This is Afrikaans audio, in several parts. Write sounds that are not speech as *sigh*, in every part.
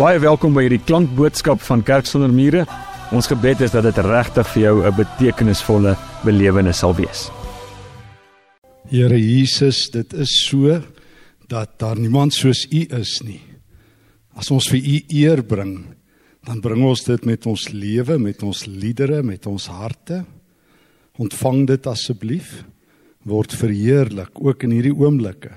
Baie welkom by hierdie klankboodskap van Kerk sonder mure. Ons gebed is dat dit regtig vir jou 'n betekenisvolle belewenis sal wees. Here Jesus, dit is so dat daar niemand soos U is nie. As ons vir U eer bring, dan bring ons dit met ons lewe, met ons liedere, met ons harte. Ontvang dit asseblief. Word verheerlik ook in hierdie oomblikke.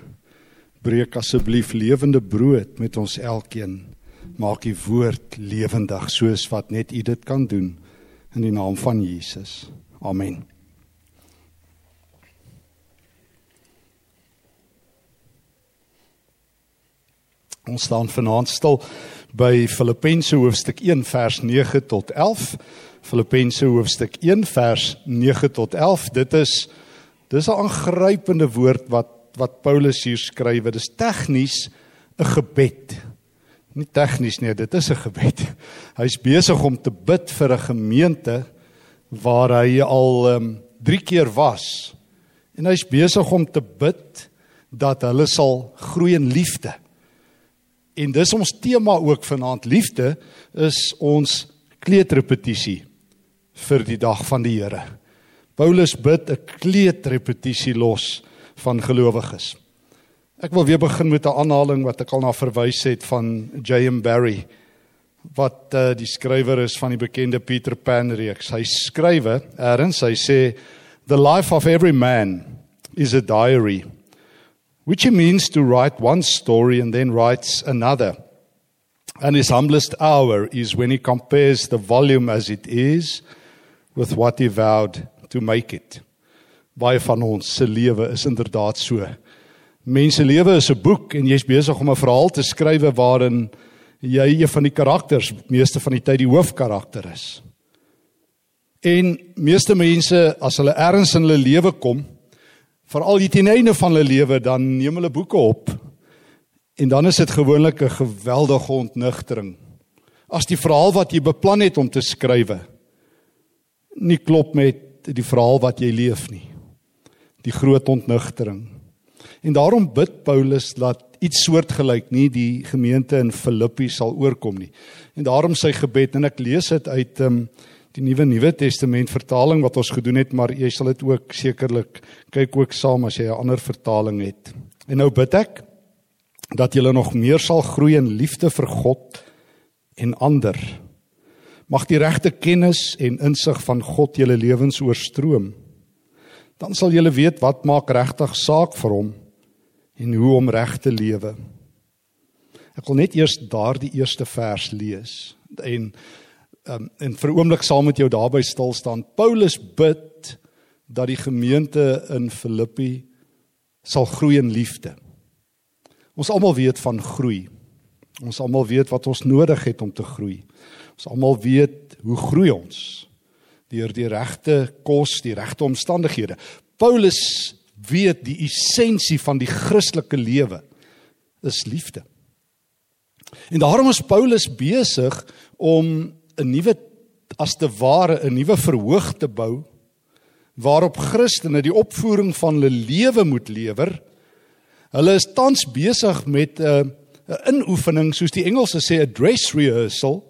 Breek asseblief lewende brood met ons elkeen. Maak U woord lewendig soos wat net U dit kan doen in die naam van Jesus. Amen. Ons staan vanaand stil by Filippense hoofstuk 1 vers 9 tot 11. Filippense hoofstuk 1 vers 9 tot 11. Dit is dis 'n aangrypende woord wat wat Paulus hier skryf. Dit is tegnies 'n gebed. Nie tegnies nie, dit is 'n gebed. Hy's besig om te bid vir 'n gemeente waar hy al um, 3 keer was. En hy's besig om te bid dat hulle sal groei in liefde. En dis ons tema ook vanaand liefde is ons kleedrepetisie vir die dag van die Here. Paulus bid 'n kleedrepetisie los van gelowiges. Ek wil weer begin met 'n aanhaling wat ek al na verwys het van J.M. Barrie wat uh, die skrywer is van die bekende Peter Pan reeks. Hy skrywe, erns hy sê the life of every man is a diary which he means to write one story and then writes another. And his humblest hour is when he compares the volume as it is with what he vowed to make it. Baie van ons se lewe is inderdaad so. Mense lewe is 'n boek en jy's besig om 'n verhaal te skrywe waarin jy een van die karakters meeste van die tyd die hoofkarakter is. En meeste mense as hulle ergens in hulle lewe kom, veral hier teen einde van hulle lewe dan neem hulle boeke op en dan is dit gewoonlik 'n geweldige ontnigtering. As die verhaal wat jy beplan het om te skrywe nie klop met die verhaal wat jy leef nie. Die groot ontnigtering. En daarom bid Paulus dat iets soortgelyk nie die gemeente in Filippi sal oorkom nie. En daarom sy gebed en ek lees dit uit um, die nuwe Nuwe Testament vertaling wat ons gedoen het, maar jy sal dit ook sekerlik kyk ook saam as jy 'n ander vertaling het. En nou bid ek dat julle nog meer sal groei in liefde vir God en ander. Mag die regte kennis en insig van God julle lewens oorstroom. Dan sal julle weet wat maak regtig saak vir hom en hoe om reg te lewe. Ek wil net eers daardie eerste vers lees en um, en vir 'n oomblik saam met jou daarby stil staan. Paulus bid dat die gemeente in Filippi sal groei in liefde. Ons almal weet van groei. Ons almal weet wat ons nodig het om te groei. Ons almal weet hoe groei ons deur die regte kos, die regte omstandighede. Paulus weet die essensie van die Christelike lewe is liefde. En daarom is Paulus besig om 'n nuwe as te ware 'n nuwe verhoog te bou waarop Christene die opvoering van hulle lewe moet lewer. Hulle is tans besig met 'n uh, 'n inoefening soos die Engelse sê 'n dress rehearsal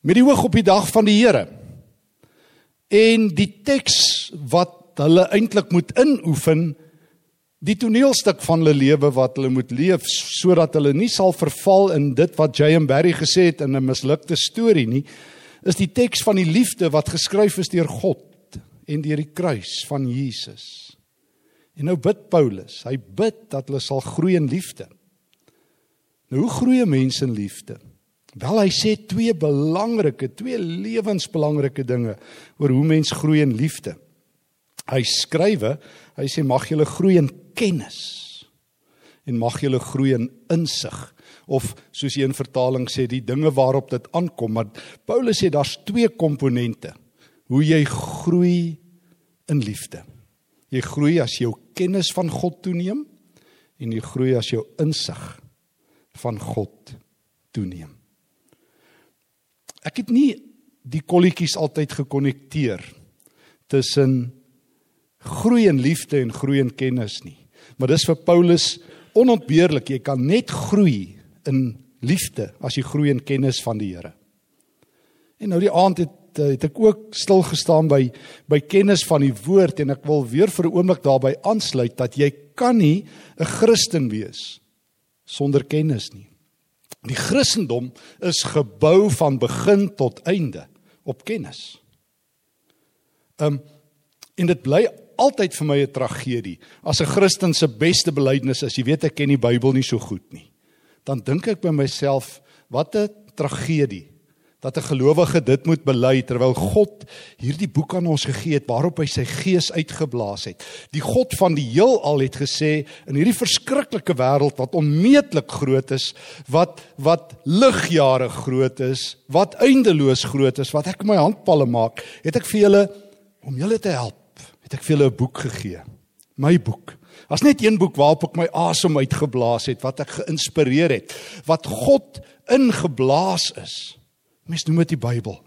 met die oog op die dag van die Here. En die teks wat hulle eintlik moet inoefen die toneelstuk van hulle lewe wat hulle moet leef sodat hulle nie sal verval in dit wat J.M. Barrie gesê het in 'n mislukte storie nie is die teks van die liefde wat geskryf is deur God en deur die kruis van Jesus. En nou bid Paulus, hy bid dat hulle sal groei in liefde. Nou hoe groei 'n mens in liefde? Wel hy sê twee belangrike, twee lewensbelangrike dinge oor hoe mens groei in liefde. Hy skrywe, hy sê mag julle groei in kennis en mag julle groei in insig. Of soos een vertaling sê die dinge waarop dit aankom. Maar Paulus sê daar's twee komponente. Hoe jy groei in liefde. Jy groei as jou kennis van God toeneem en jy groei as jou insig van God toeneem. Ek het nie die kolletjies altyd gekonnekteer tussen groei in liefde en groei in kennis nie Maar dis vir Paulus onontbeerlik. Jy kan net groei in liefde as jy groei in kennis van die Here. En nou die aand het het ek ook stil gestaan by by kennis van die woord en ek wil weer vir 'n oomblik daarby aansluit dat jy kan nie 'n Christen wees sonder kennis nie. Die Christendom is gebou van begin tot einde op kennis. Um en dit bly altyd vir my 'n tragedie as 'n Christen se beste belydenis is, jy weet ek ken die Bybel nie so goed nie. Dan dink ek by myself, wat 'n tragedie dat 'n gelowige dit moet bely terwyl God hierdie boek aan ons gegee het waarop hy sy gees uitgeblaas het. Die God van die heelal het gesê in hierdie verskriklike wêreld wat onmeetlik groot is, wat wat ligjare groot is, wat eindeloos groot is, wat ek my handpalle maak, het ek vir julle om julle te help, het ek vir julle 'n boek gegee. My boek. Daar's net een boek waarop ek my asem uitgeblaas het, wat ek geïnspireer het, wat God ingeblaas is. Mens noem dit die Bybel.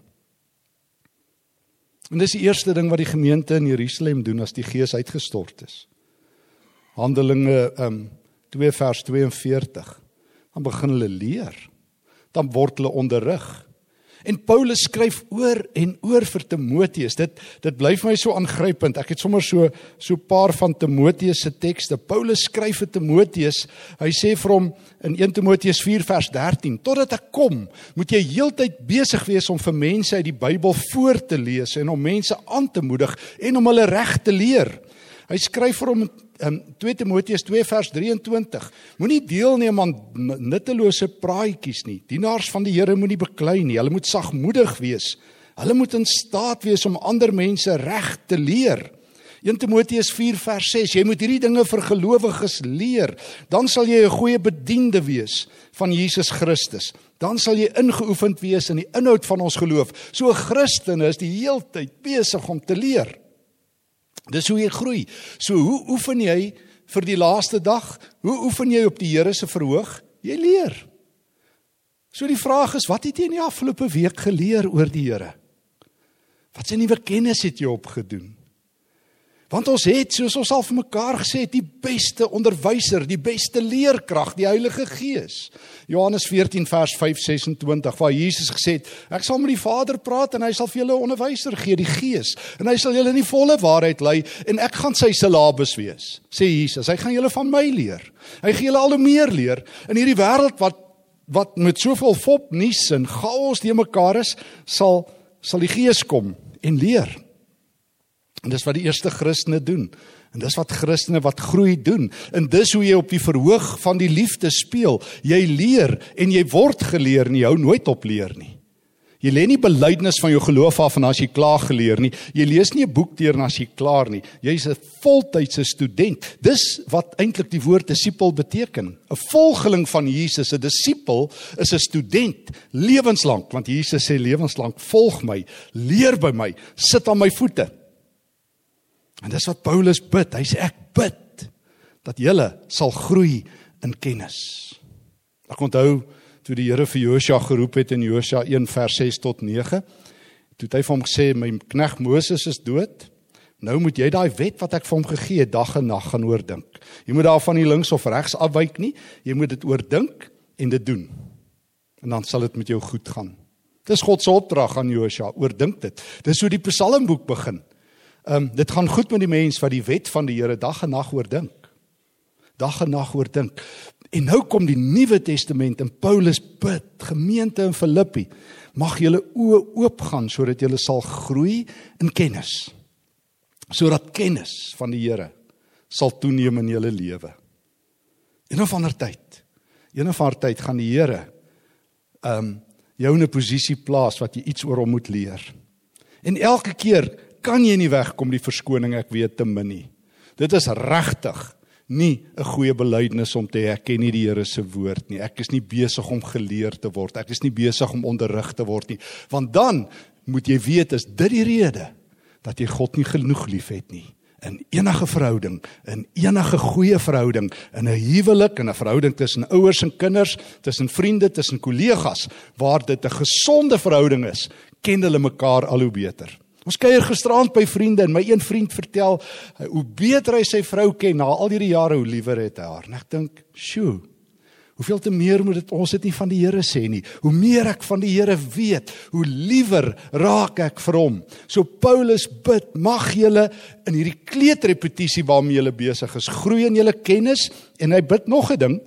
En dis die eerste ding wat die gemeente in Jerusalem doen as die Gees uitgestort is. Handelinge um 2 vers 42. Dan begin hulle leer. Dan word hulle onderrig. En Paulus skryf oor en oor vir Timoteus. Dit dit bly vir my so aangrypend. Ek het sommer so so 'n paar van Timoteus se tekste. Paulus skryf vir Timoteus. Hy sê vir hom in 1 Timoteus 4 vers 13: "Totdat ek kom, moet jy heeltyd besig wees om vir mense uit die Bybel voor te lees en om mense aan te moedig en om hulle reg te leer." Hy skryf vir hom in 2 Timoteus 2 vers 23. Moenie deelneem aan nuttelose praatjies nie. Dienaars van die Here moenie beklei nie. Hulle moet sagmoedig wees. Hulle moet in staat wees om ander mense reg te leer. 1 Timoteus 4 vers 6. Jy moet hierdie dinge vir gelowiges leer. Dan sal jy 'n goeie bediende wees van Jesus Christus. Dan sal jy ingeoefend wees in die inhoud van ons geloof. So 'n Christen is die heeltyd besig om te leer. Dis hoe jy groei. So hoe oefen jy vir die laaste dag? Hoe oefen jy op die Here se verhoog? Jy leer. So die vraag is, wat het jy in die afgelope week geleer oor die Here? Wat se nuwe kennis het jy opgedoen? Want ons het soos ons al vir mekaar gesê het, die beste onderwyser, die beste leerkrag, die Heilige Gees. Johannes 14 vers 5:26 waar Jesus gesê het, ek sal met die Vader praat en hy sal vir julle 'n onderwyser gee, die Gees, en hy sal julle in die volle waarheid lei en ek gaan sy syllabus wees, sê Jesus. Hy gaan julle van my leer. Hy gee julle al hoe meer leer in hierdie wêreld wat wat met soveel fop nuus en chaos te mekaar is, sal sal die Gees kom en leer. En dis wat die eerste Christene doen. En dis wat Christene wat groei doen. En dis hoe jy op die verhoog van die liefde speel. Jy leer en jy word geleer en jy hou nooit op leer nie. Jy lê nie belydenis van jou geloof af en as jy klaar geleer nie. Jy lees nie 'n boek deur en as jy klaar nie. Jy's 'n voltydse student. Dis wat eintlik die woord disipel beteken. 'n Volgeling van Jesus, 'n disipel is 'n student lewenslank, want Jesus sê lewenslank volg my, leer by my, sit aan my voete. En dis wat Paulus bid. Hy sê ek bid dat julle sal groei in kennis. Ek onthou toe die Here vir Josua geroep het in Josua 1 vers 6 tot 9. Toe het hy vir hom gesê my knegg Moses is dood. Nou moet jy daai wet wat ek vir hom gegee het dag en nag gaan oordink. Jy moet daarvan nie links of regs afwyk nie. Jy moet dit oordink en dit doen. En dan sal dit met jou goed gaan. Dis God se opdrag aan Josua, oordink dit. Dis hoe die Psalmboek begin. Ehm um, dit gaan goed met die mens wat die wet van die Here dag en nag oordink. Dag en nag oordink. En nou kom die Nuwe Testament en Paulus bid, gemeente in Filippi, mag julle oë oopgaan sodat julle sal groei in kennis. Sodat kennis van die Here sal toeneem in julle lewe. En of ander tyd. Een of ander tyd gaan die Here ehm um, jou in 'n posisie plaas wat jy iets oor hom moet leer. En elke keer kan jy nie wegkom die verskoning ek weet te min nie. Dit is regtig nie 'n goeie belydenis om te erken nie die Here se woord nie. Ek is nie besig om geleer te word. Ek is nie besig om onderrig te word nie. Want dan moet jy weet is dit die rede dat jy God nie genoeg liefhet nie in enige verhouding, in enige goeie verhouding, in 'n huwelik en 'n verhouding tussen ouers en kinders, tussen vriende, tussen kollegas, waar dit 'n gesonde verhouding is, ken hulle mekaar al hoe beter. Ons kuier gisteraand by vriende en my een vriend vertel hoe beter hy sy vrou ken na al hierdie jare hoe liewer het hy haar. En ek dink, "Sjoe. Hoeveel te meer moet dit ons dit nie van die Here sê nie. Hoe meer ek van die Here weet, hoe liewer raak ek vir hom. So Paulus bid, mag julle in hierdie kleedrepetisie waarmee julle besig is, groei in julle kennis en hy bid nog 'n ding.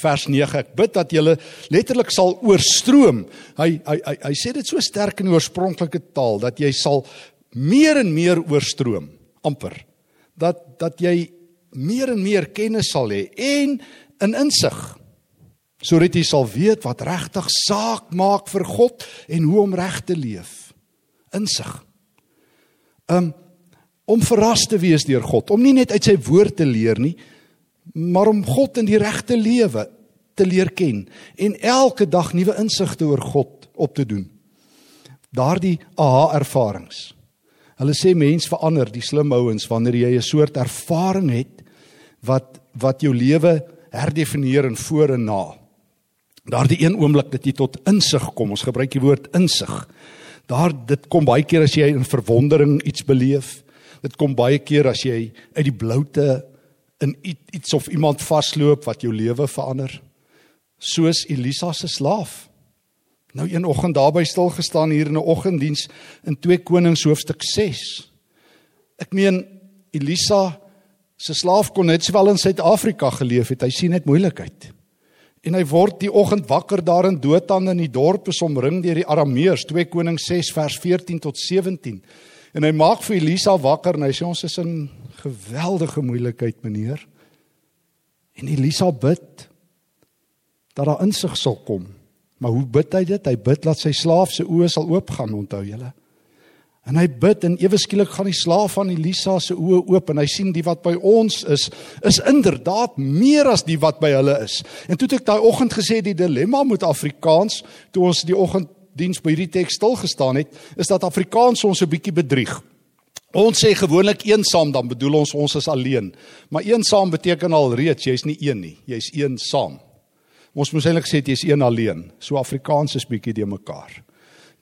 Vers 9. Ek bid dat julle letterlik sal oorstroom. Hy hy hy, hy sê dit so sterk in die oorspronklike taal dat jy sal meer en meer oorstroom amper dat dat jy meer en meer kennis sal hê en in insig sodat jy sal weet wat regtig saak maak vir God en hoe om reg te leef insig um, om verras te wees deur God om nie net uit sy woord te leer nie maar om God in die regte lewe te leer ken en elke dag nuwe insigte oor God op te doen daardie aha ervarings Hulle sê mens verander, die slim ouens wanneer jy 'n soort ervaring het wat wat jou lewe herdefinieer in voor en na. Daardie een oomblik dat jy tot insig kom, ons gebruik die woord insig. Daar dit kom baie keer as jy in verwondering iets beleef. Dit kom baie keer as jy uit die bloute in iets of iemand vasloop wat jou lewe verander. Soos Elisa se slaaf. Nou een oggend daarby stil gestaan hier in 'n oggenddiens in 2 Konings hoofstuk 6. Ek meen Elisa se slaaf kon net sowel in Suid-Afrika geleef het. Hy sien net moeilikheid. En hy word die oggend wakker daar in Dothan in die dorp is omring deur die Arameërs 2 Konings 6 vers 14 tot 17. En hy maak vir Elisa wakker en hy sê ons is in geweldige moeilikheid meneer. En Elisa bid dat daar insig sal kom. Maar hoe bid hy dit? Hy bid dat sy slaaf se oë sal oopgaan, onthou julle. En hy bid en ewe skielik gaan die slaaf van Elisa se oë oop en hy sien die wat by ons is is inderdaad meer as die wat by hulle is. En toe het ek daai oggend gesê die dilemma met Afrikaans toe ons die oggenddiens by hierdie teks stil gestaan het, is dat Afrikaans ons 'n bietjie bedrieg. Ons sê gewoonlik eensaam dan bedoel ons ons is alleen. Maar eensaam beteken al reeds jy's nie een nie, jy's een saam. Ons moes eintlik sê jy is een alleen. So Afrikaans is bietjie de mekaar.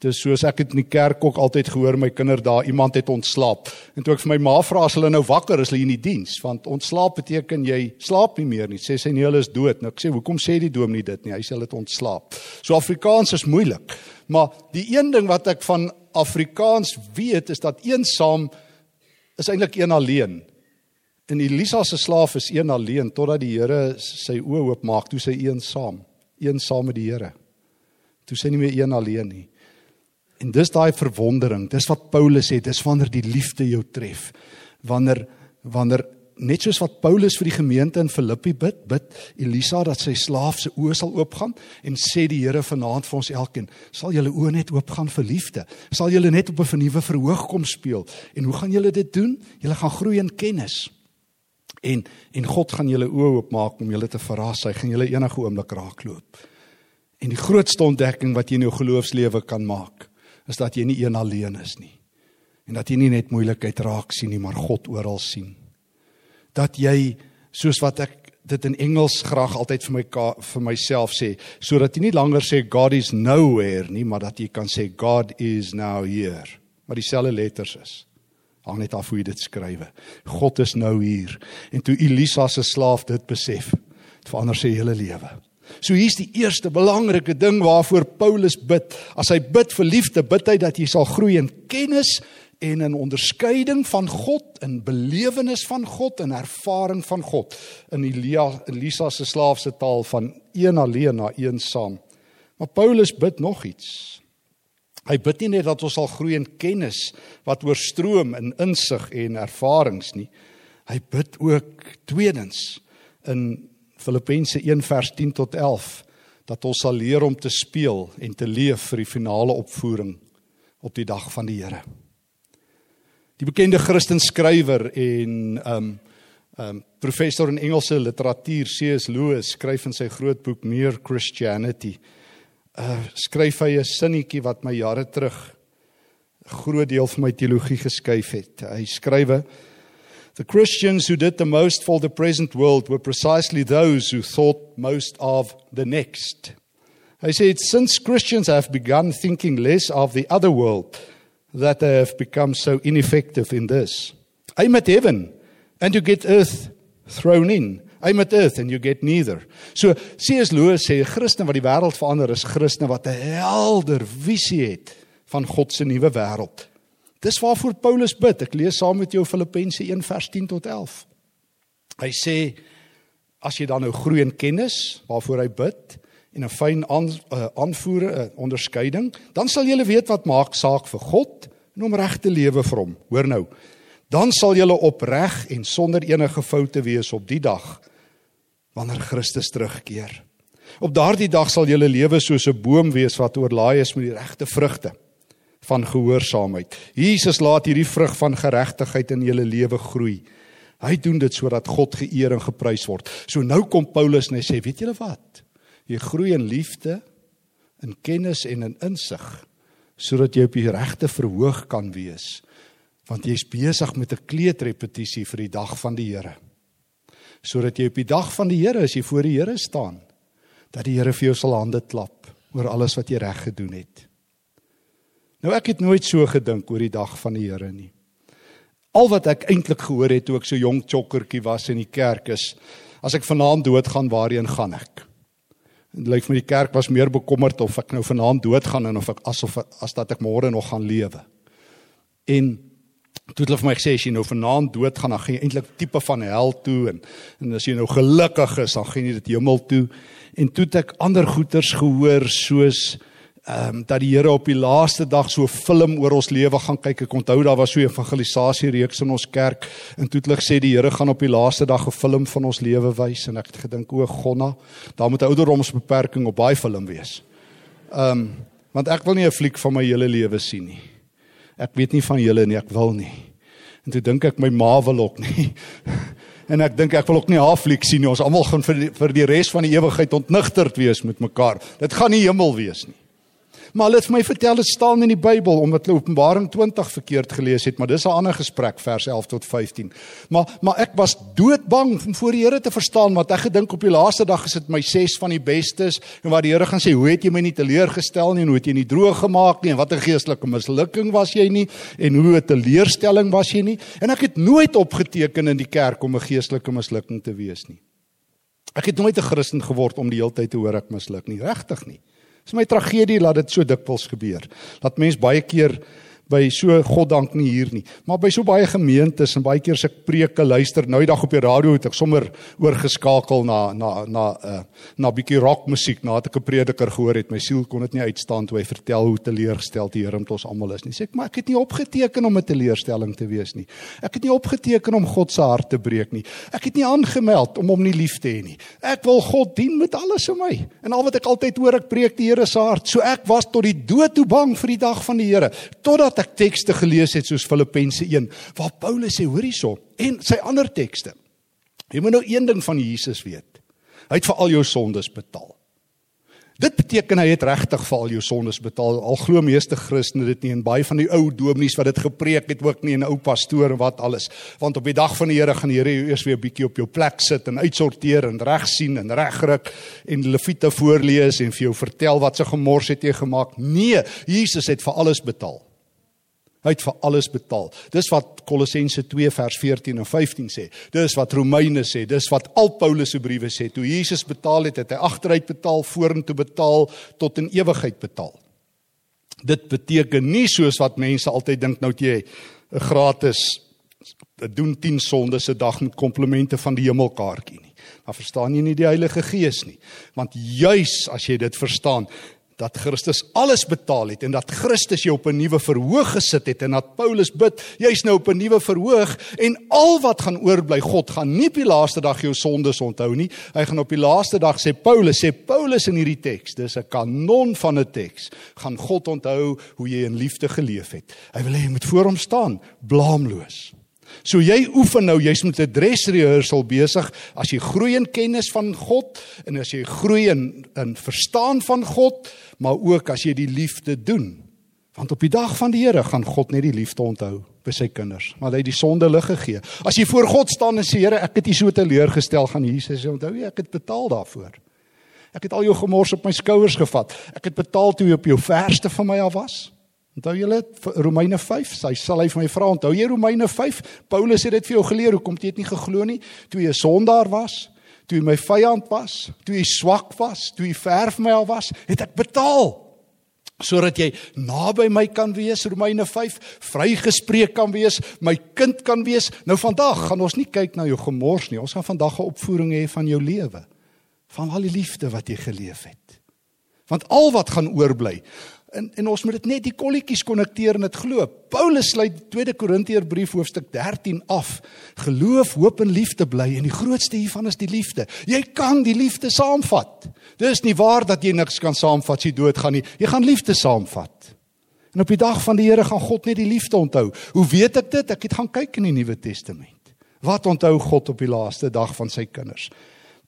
Dis soos ek het in die kerk ook altyd gehoor my kinders daar iemand het ontslaap. En toe ek vir my ma vra as hulle nou wakker is hulle in die diens want ontslaap beteken jy slaap nie meer nie. Sê sy nee hulle is dood. Nou ek sê hoekom sê die dominee dit nie? Hy sê hulle het ontslaap. So Afrikaans is moeilik. Maar die een ding wat ek van Afrikaans weet is dat eensaam is eintlik een alleen. En Elisa se slaaf is een alleen totdat die Here sy oë oopmaak toe sy eensaam, eensaam met die Here. Toe sy nie meer een alleen nie. En dis daai verwondering, dis wat Paulus sê, dis wanneer die liefde jou tref. Wanneer wanneer net soos wat Paulus vir die gemeente in Filippi bid, bid Elisa dat sy slaaf se oë sal oopgaan en sê die Here vanaand vir ons elkeen, sal julle oë net oopgaan vir liefde. Sal julle net op 'n vernuwe verhoog kom speel. En hoe gaan julle dit doen? Julle gaan groei in kennis. En en God gaan julle oë oopmaak om julle te verras. Hy gaan julle enige oomblik raakloop. En die grootste ontdekking wat jy in jou geloofslewe kan maak, is dat jy nie een alleen is nie. En dat jy nie net moeilikheid raak sien nie, maar God oral sien. Dat jy soos wat ek dit in Engels graag altyd vir my vir myself sê, sodat jy nie langer sê God is nowhere nie, maar dat jy kan sê God is now here. Maar dieselfde letters is. Hang net af hoe jy dit skrywe. God is nou hier. En toe Elisa se slaaf dit besef, het verander sy hele lewe. So hier's die eerste belangrike ding waarvoor Paulus bid. As hy bid vir liefde, bid hy dat jy sal groei in kennis en in onderskeiding van God, in belewenis van God en ervaring van God. In Elia Elisa se slaaf se taal van een alleen na een saam. Maar Paulus bid nog iets. Hy bid nie net dat ons sal groei in kennis wat oorstroom in insig en ervarings nie. Hy bid ook tweedens in Filippense 1 vers 10 tot 11 dat ons sal leer om te speel en te leef vir die finale opvoering op die dag van die Here. Die bekende Christen skrywer en um um professor in Engelse literatuur C.S. Lewis skryf in sy groot boek Mere Christianity uh skryf hy 'n sinnetjie wat my jare terug 'n groot deel van my teologie geskuif het. Hy skrywe The Christians who did the most for the present world were precisely those who thought most of the next. He said, since Christians have begun thinking less of the other world, that they have become so ineffective in this. Aim at heaven and you get earth thrown in. I'm at earth and you get neither. So C.S. Lewis sê 'n Christen wat die wêreld verander is Christen wat 'n helder visie het van God se nuwe wêreld. Dis waarvoor Paulus bid. Ek lees saam met jou Filippense 1 vers 10 tot 11. Hy sê as jy dan nou groei in kennis waarvoor hy bid en 'n fyn aanvoer 'n onderskeiding, dan sal jy weet wat maak saak vir God en om reg te lewe vir hom. Hoor nou. Dan sal jy opreg en sonder enige foute wees op die dag wanneer Christus terugkeer. Op daardie dag sal julle lewe soos 'n boom wees wat oorlaai is met die regte vrugte van gehoorsaamheid. Jesus laat hierdie vrug van geregtigheid in julle lewe groei. Hy doen dit sodat God geëer en geprys word. So nou kom Paulus en hy sê, weet julle wat? Jy groei in liefde, in kennis en in insig sodat jy op die regte verhoog kan wees. Want jy's besig met 'n kleedrepetisie vir die dag van die Here. Sodat jy op die dag van die Here as jy voor die Here staan, dat die Here vir jou sal hande klap oor alles wat jy reg gedoen het. Nou ek het nooit so gedink oor die dag van die Here nie. Al wat ek eintlik gehoor het toe ek so jonk chokkertjie was in die kerk is as ek vanaand doodgaan, waarheen gaan ek? Dit lyk vir my die kerk was meer bekommerd of ek nou vanaand doodgaan en of ek asof as dat ek môre nog gaan lewe. En toe het hulle vir my gesê as jy nou vanaand doodgaan, dan gaan jy eintlik tipe van hel toe en en as jy nou gelukkig is, dan gaan jy dit hemel toe. En toe het ek ander goeters gehoor soos ehm um, dat die Here op die laaste dag so 'n film oor ons lewe gaan kyk. Ek onthou daar was so 'n evangelisasie reeks in ons kerk en toe het hulle gesê die Here gaan op die laaste dag 'n film van ons lewe wys en ek het gedink o, Gonna, daar moet 'n ouderdomsbeperking op daai film wees. Ehm um, want ek wil nie 'n fliek van my hele lewe sien nie. Ek weet nie van julle nie, ek wil nie. En toe dink ek my ma wil ook nie. *laughs* en ek dink ek wil ook nie haar fliek sien nie. Ons almal gaan vir die, vir die res van die ewigheid ontnigterd wees met mekaar. Dit gaan nie hemel wees nie. Maar hulle het vir my vertel dit staan in die Bybel omdat hulle Openbaring 20 verkeerd gelees het, maar dis 'n ander gesprek vers 11 tot 15. Maar maar ek was doodbang om voor die Here te verstaan wat ek gedink op die laaste dag is dit my ses van die bestes en wat die Here gaan sê, hoe het jy my nie teleurgestel nie en hoe het jy nie droog gemaak nie en wat 'n geestelike mislukking was jy nie en hoe 'n teleurstelling was jy nie? En ek het nooit opgeteken in die kerk om 'n geestelike mislukking te wees nie. Ek het nooit 'n Christen geword om die hele tyd te hoor ek misluk nie, regtig nie. Dis my tragedie laat dit so dikwels gebeur. Dat mens baie keer by so goddank nie hier nie, maar by so baie gemeentes en baie keer as ek preke luister, nou die dag op die radio het ek sommer oorgeskakel na na na uh, na bietjie rockmusiek nadat ek 'n prediker gehoor het. My siel kon dit nie uitstaan toe hy vertel hoe teleurgestel die Here met ons almal is nie. Sê ek, maar ek het nie opgeteken om 'n teleurstelling te wees nie. Ek het nie opgeteken om God se hart te breek nie. Ek het nie aangemeld om hom nie lief te hê nie. Ek wil God dien met alles in my. En al wat ek altyd hoor, ek preek die Here se hart. So ek was tot die dood toe bang vir die dag van die Here totdat ek tekste gelees het soos Filippense 1 waar Paulus sê hoor hierso en sy ander tekste. Jy moet nou een ding van Jesus weet. Hy het vir al jou sondes betaal. Dit beteken hy het regtig vir al jou sondes betaal. Al glo meeste Christene dit nie en baie van die ou dominees wat dit gepreek het ook nie en ou pastoor en wat alles. Want op die dag van die Here gaan die Here jou eers weer 'n bietjie op jou plek sit en uitsorteer en reg sien en regruk en Levite voorlees en vir jou vertel wat se gemors het jy gemaak. Nee, Jesus het vir alles betaal. Hy het vir alles betaal. Dis wat Kolossense 2 vers 14 en 15 sê. Dis wat Romeine sê. Dis wat al Paulus se briewe sê. Toe Jesus betaal het, het hy agteruit betaal, vorentoe betaal, tot in ewigheid betaal. Dit beteken nie soos wat mense altyd dink nou jy 'n gratis doen 10 sondes 'n dag met komplimente van die hemelkaartjie nie. Maar verstaan jy nie die Heilige Gees nie? Want juis as jy dit verstaan, dat Christus alles betaal het en dat Christus jou op 'n nuwe verhoog gesit het en dat Paulus bid, jy's nou op 'n nuwe verhoog en al wat gaan oorbly, God gaan nie op die laaste dag jou sondes onthou nie. Hy gaan op die laaste dag sê Paulus, sê Paulus in hierdie teks, dis 'n kanon van 'n teks, gaan God onthou hoe jy in liefde geleef het. Hy wil hê jy moet voor hom staan, blaamloos. So jy oefen nou, jy's met 'n dress rehearsal besig as jy groei in kennis van God en as jy groei in in verstaan van God, maar ook as jy die liefde doen. Want op die dag van die Here gaan God net die liefde onthou vir sy kinders, maar hy het die sonde lig gegee. As jy voor God staan en sê Here, ek het U so teleurgestel, gaan Jesus sê onthou jy ek het betaal daarvoor. Ek het al jou gemors op my skouers gevat. Ek het betaal toe jy op jou verste van my af was. Onthou julle Romeine 5, sy sal hy vir my vra, onthou jy Romeine 5? Paulus het dit vir jou geleer, hoekom jy dit nie geglo nie? Toe jy 'n sondaar was, toe jy my vyand was, toe jy swak was, toe jy ver van my af was, het ek betaal. Sodat jy naby my kan wees Romeine 5 vrygespreek kan wees my kind kan wees. Nou vandag gaan ons nie kyk na jou gemors nie ons gaan vandag 'n opvoering hê van jou lewe van al die liefde wat jy geleef het. Want al wat gaan oorbly En en ons moet dit net die kolletjies konnekteer en dit glo. Paulus sluit 2 Korintiërbrief hoofstuk 13 af. Geloof, hoop en liefde bly en die grootste hiervan is die liefde. Jy kan die liefde saamvat. Dis nie waar dat jy niks kan saamvat as jy doodgaan nie. Jy gaan liefde saamvat. En op die dag van die Here gaan God net die liefde onthou. Hoe weet ek dit? Ek het gaan kyk in die Nuwe Testament. Wat onthou God op die laaste dag van sy kinders?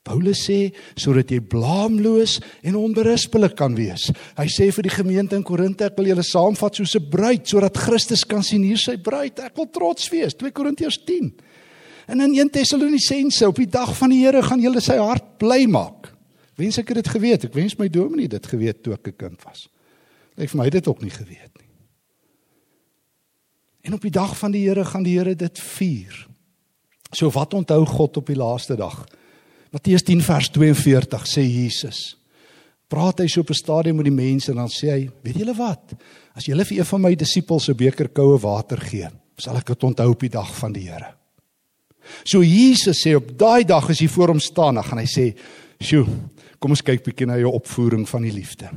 Paulus sê sodat jy blaamloos en onberispelik kan wees. Hy sê vir die gemeente in Korinte ek wil julle saamvat soos 'n bruid sodat Christus kan sien hier sy bruid. Ek wil trots wees. 2 Korintiërs 10. En in 1 Tessalonisense op die dag van die Here gaan julle sy hart bly maak. Wens ek het dit geweet. Ek wens my dominee dit geweet toe ek 'n kind was. Ek vir my dit ook nie geweet nie. En op die dag van die Here gaan die Here dit vier. So wat onthou God op die laaste dag? Matteus 10 vers 42 sê Jesus. Praat hy so op 'n stadium met die mense en dan sê hy, weet julle wat? As julle vir een van my disippels 'n beker koue water gee, sal ek dit onthou op die dag van die Here. So Jesus sê op daai dag as hy voor hom staan, dan gaan hy sê, "Sjoe, kom ons kyk bietjie na jou opvoering van die liefde."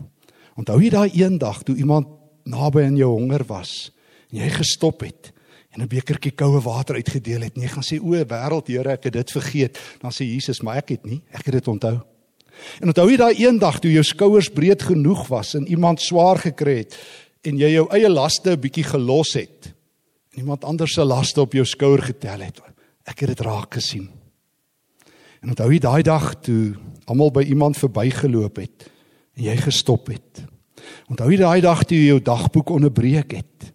Onthou jy daai een dag toe iemand naby aan jou honger was en jy gestop het en 'n bekertjie koue water uitgedeel het. Nee, gaan sê o, wêreld Here, ek het dit vergeet. Dan sê Jesus, maar ek het nie, ek het dit onthou. En onthou jy daai eendag toe jou skouers breed genoeg was en iemand swaar gekry het en jy jou eie laste 'n bietjie gelos het. En iemand anders se laste op jou skouer getel het. Ek het dit raak gesien. En onthou jy daai dag toe almal by iemand verbygeloop het en jy gestop het. Onthou jy daai dag toe jy jou dagboek onderbreek het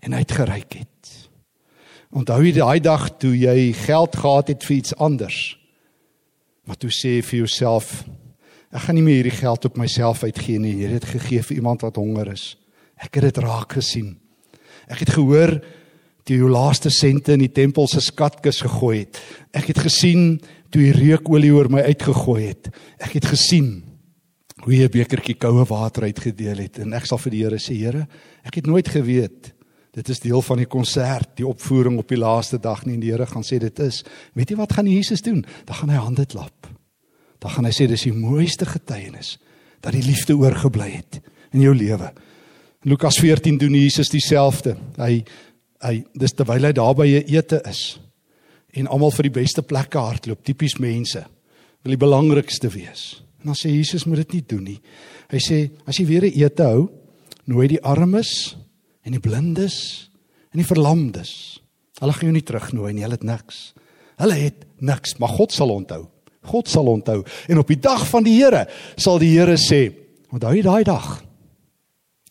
en uitgereik het. Onthou jy daai dag toe jy geld gehad het vir iets anders? Maar toe sê vir jouself, ek gaan nie meer hierdie geld op myself uitgee nie. Jy het gegee vir iemand wat honger is. Ek het dit raak gesien. Ek het gehoor toe jou laaste sente in die tempel se skatkis gegooi het. Ek het gesien toe jy reukolie oor my uitgegooi het. Ek het gesien hoe jy 'n bekertjie koue water uitgedeel het en ek sal vir die Here sê, Here, ek het nooit geweet Dit is deel van die konsert, die opvoering op die laaste dag nie en die Here gaan sê dit is. Weet jy wat gaan Jesus doen? Dan gaan hy hande klap. Dan gaan hy sê dis die mooiste getuienis dat die liefde oorgebly het in jou lewe. In Lukas 14 doen Jesus dieselfde. Hy hy dis terwyl hy daar by 'n ete is en almal vir die beste plekke hardloop, tipies mense wil die belangrikste wees. En dan sê Jesus moet dit nie doen nie. Hy sê as jy weer 'n ete hou, nooi die armes en die blindes en die verlamdes. Hulle gaan jou nie terugnooi nie, hulle het niks. Hulle het niks, maar God sal onthou. God sal onthou en op die dag van die Here sal die Here sê, onthou jy daai dag?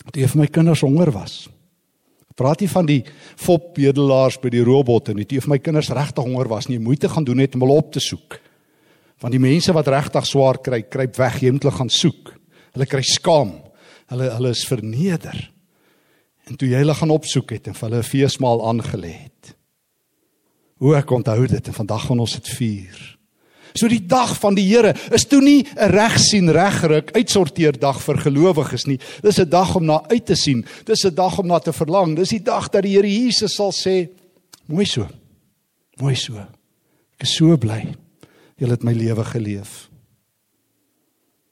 Toe jy vir my kinders honger was. Praat nie van die fopbedelaars by die robotte nie. Toe jy vir my kinders regtig honger was, nie moeite gaan doen net om hulle op te soek. Want die mense wat regtig swaar kry, kruip weg, jy moet hulle gaan soek. Hulle kry skaam. Hulle hulle is verneder. En toe jy hulle gaan opsoek het en vir hulle 'n feesmaal aangelê het. Hoe ek onthou dit en vandag gaan ons dit vier. So die dag van die Here is toe nie 'n regsien regruk uitsorteer dag vir gelowiges nie. Dis 'n dag om na uit te sien. Dis 'n dag om na te verlang. Dis die dag dat die Here Jesus sal sê: "Mooi so. Mooi so. Ek is so bly. Jy het my lewe geleef."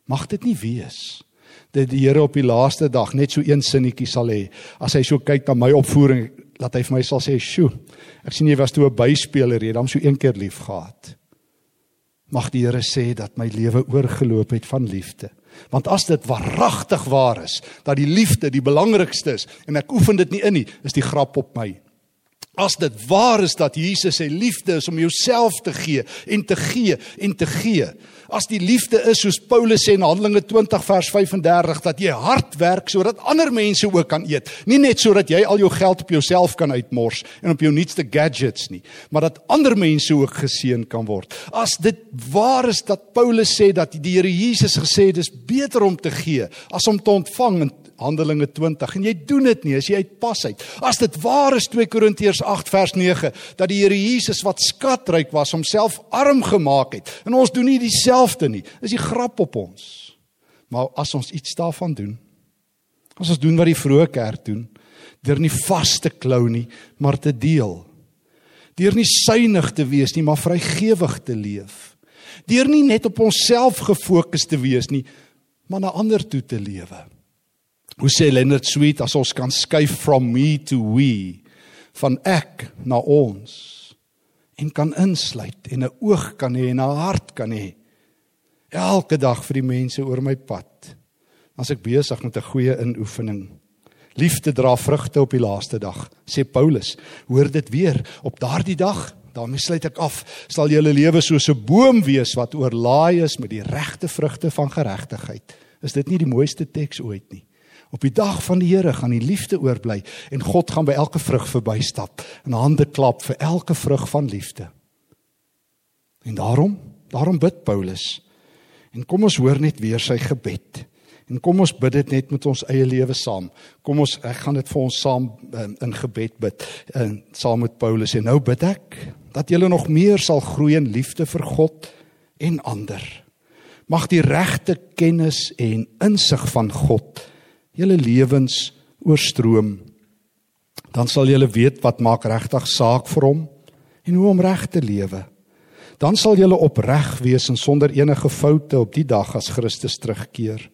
Mag dit nie wees dat die Here op die laaste dag net so een sinnetjie sal hê. As hy so kyk na my opvoering, laat hy vir my sal sê, "Sjoe, ek sien jy was toe 'n byspeler, jy het hom so een keer lief gehad." Mag die Here sê dat my lewe oorgeloop het van liefde. Want as dit waaragtig waar is dat die liefde die belangrikste is en ek oefen dit nie in nie, is die grap op my. As dit waar is dat Jesus sy liefde is om jouself te gee en te gee en te gee. As die liefde is soos Paulus sê in Handelinge 20 vers 35 dat jy hard werk sodat ander mense ook kan eet. Nie net sodat jy al jou geld op jouself kan uitmors en op jou nuutste gadgets nie, maar dat ander mense ook geseën kan word. As dit waar is dat Paulus sê dat die Here Jesus gesê het dis beter om te gee as om te ontvang en Handelinge 20 en jy doen dit nie as jy uitpas uit. As dit waar is 2 Korintiërs 8 vers 9 dat die Here Jesus wat skatryk was homself arm gemaak het en ons doen nie dieselfde nie. Is die grap op ons. Maar as ons iets daarvan doen, as ons doen wat die vroeë kerk doen, deur nie vas te klou nie, maar te deel. Deur nie suinig te wees nie, maar vrygewig te leef. Deur nie net op onsself gefokus te wees nie, maar na ander toe te lewe. Hoe sê Leonard Sweet as ons kan skuif from me to we van ek na ons en kan insluit en 'n oog kan hê en 'n hart kan hê elke dag vir die mense oor my pad. As ek besig met 'n goeie inoefening. Liefde dra vrugte op die laaste dag, sê Paulus. Hoor dit weer, op daardie dag, daarmee sluit ek af, sal julle lewe soos 'n boom wees wat oorlaai is met die regte vrugte van geregtigheid. Is dit nie die mooiste teks ooit nie? Op die dag van die Here gaan die liefde oorbly en God gaan by elke vrug verbystap en hande klap vir elke vrug van liefde. En daarom, daarom bid Paulus. En kom ons hoor net weer sy gebed. En kom ons bid dit net met ons eie lewe saam. Kom ons ek gaan dit vir ons saam in, in gebed bid in saam met Paulus en nou bid ek dat julle nog meer sal groei in liefde vir God en ander. Mag die regte kennis en insig van God julle lewens oorstroom. Dan sal julle weet wat maak regtig saak vir hom en hoe om reg te lewe. Dan sal julle opreg wees en sonder enige foute op die dag as Christus terugkeer.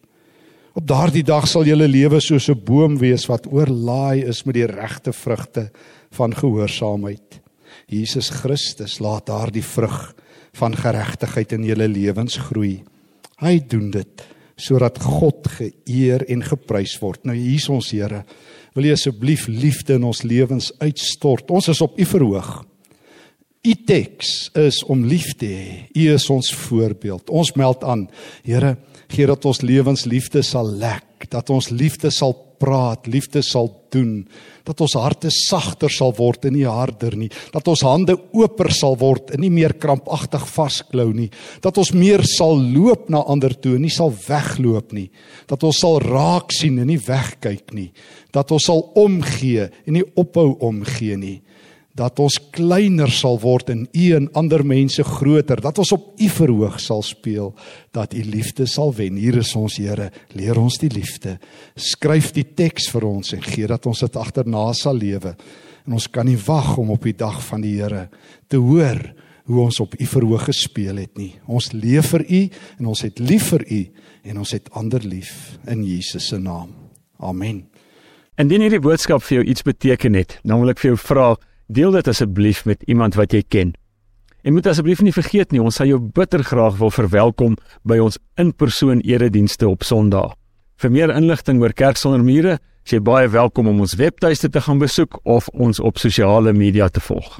Op daardie dag sal julle lewe soos 'n boom wees wat oorlaai is met die regte vrugte van gehoorsaamheid. Jesus Christus laat daardie vrug van geregtigheid in julle lewens groei. Hy doen dit sodat God geëer en geprys word. Nou hier's ons Here. Wil U asseblief liefde in ons lewens uitstort? Ons is op U verhoog. U teks is om lief te hê. U is ons voorbeeld. Ons meld aan, Here, gee dat ons lewens liefde sal lek, dat ons liefde sal praat, liefde sal doen, dat ons harte sagter sal word en nie harder nie, dat ons hande oper sal word en nie meer krampagtig vasklou nie, dat ons meer sal loop na ander toe en nie sal wegloop nie, dat ons sal raak sien en nie wegkyk nie, dat ons sal omgee en nie ophou omgee nie dat ons kleiner sal word en u en ander mense groter, dat ons op u verhoog sal speel, dat u liefde sal wen. Hier is ons Here, leer ons die liefde. Skryf die teks vir ons en gee dat ons dit agterna sal lewe. En ons kan nie wag om op die dag van die Here te hoor hoe ons op u verhoog gespeel het nie. Ons leef vir u en ons het lief vir u en ons het ander lief in Jesus se naam. Amen. Indien hierdie boodskap vir jou iets beteken het, dan wil ek vir jou vra Deel dit asseblief met iemand wat jy ken. En moet asseblief nie vergeet nie, ons sal jou bitter graag wil verwelkom by ons in-persoon eredienste op Sondag. Vir meer inligting oor Kerk sonder mure, is jy baie welkom om ons webtuiste te gaan besoek of ons op sosiale media te volg.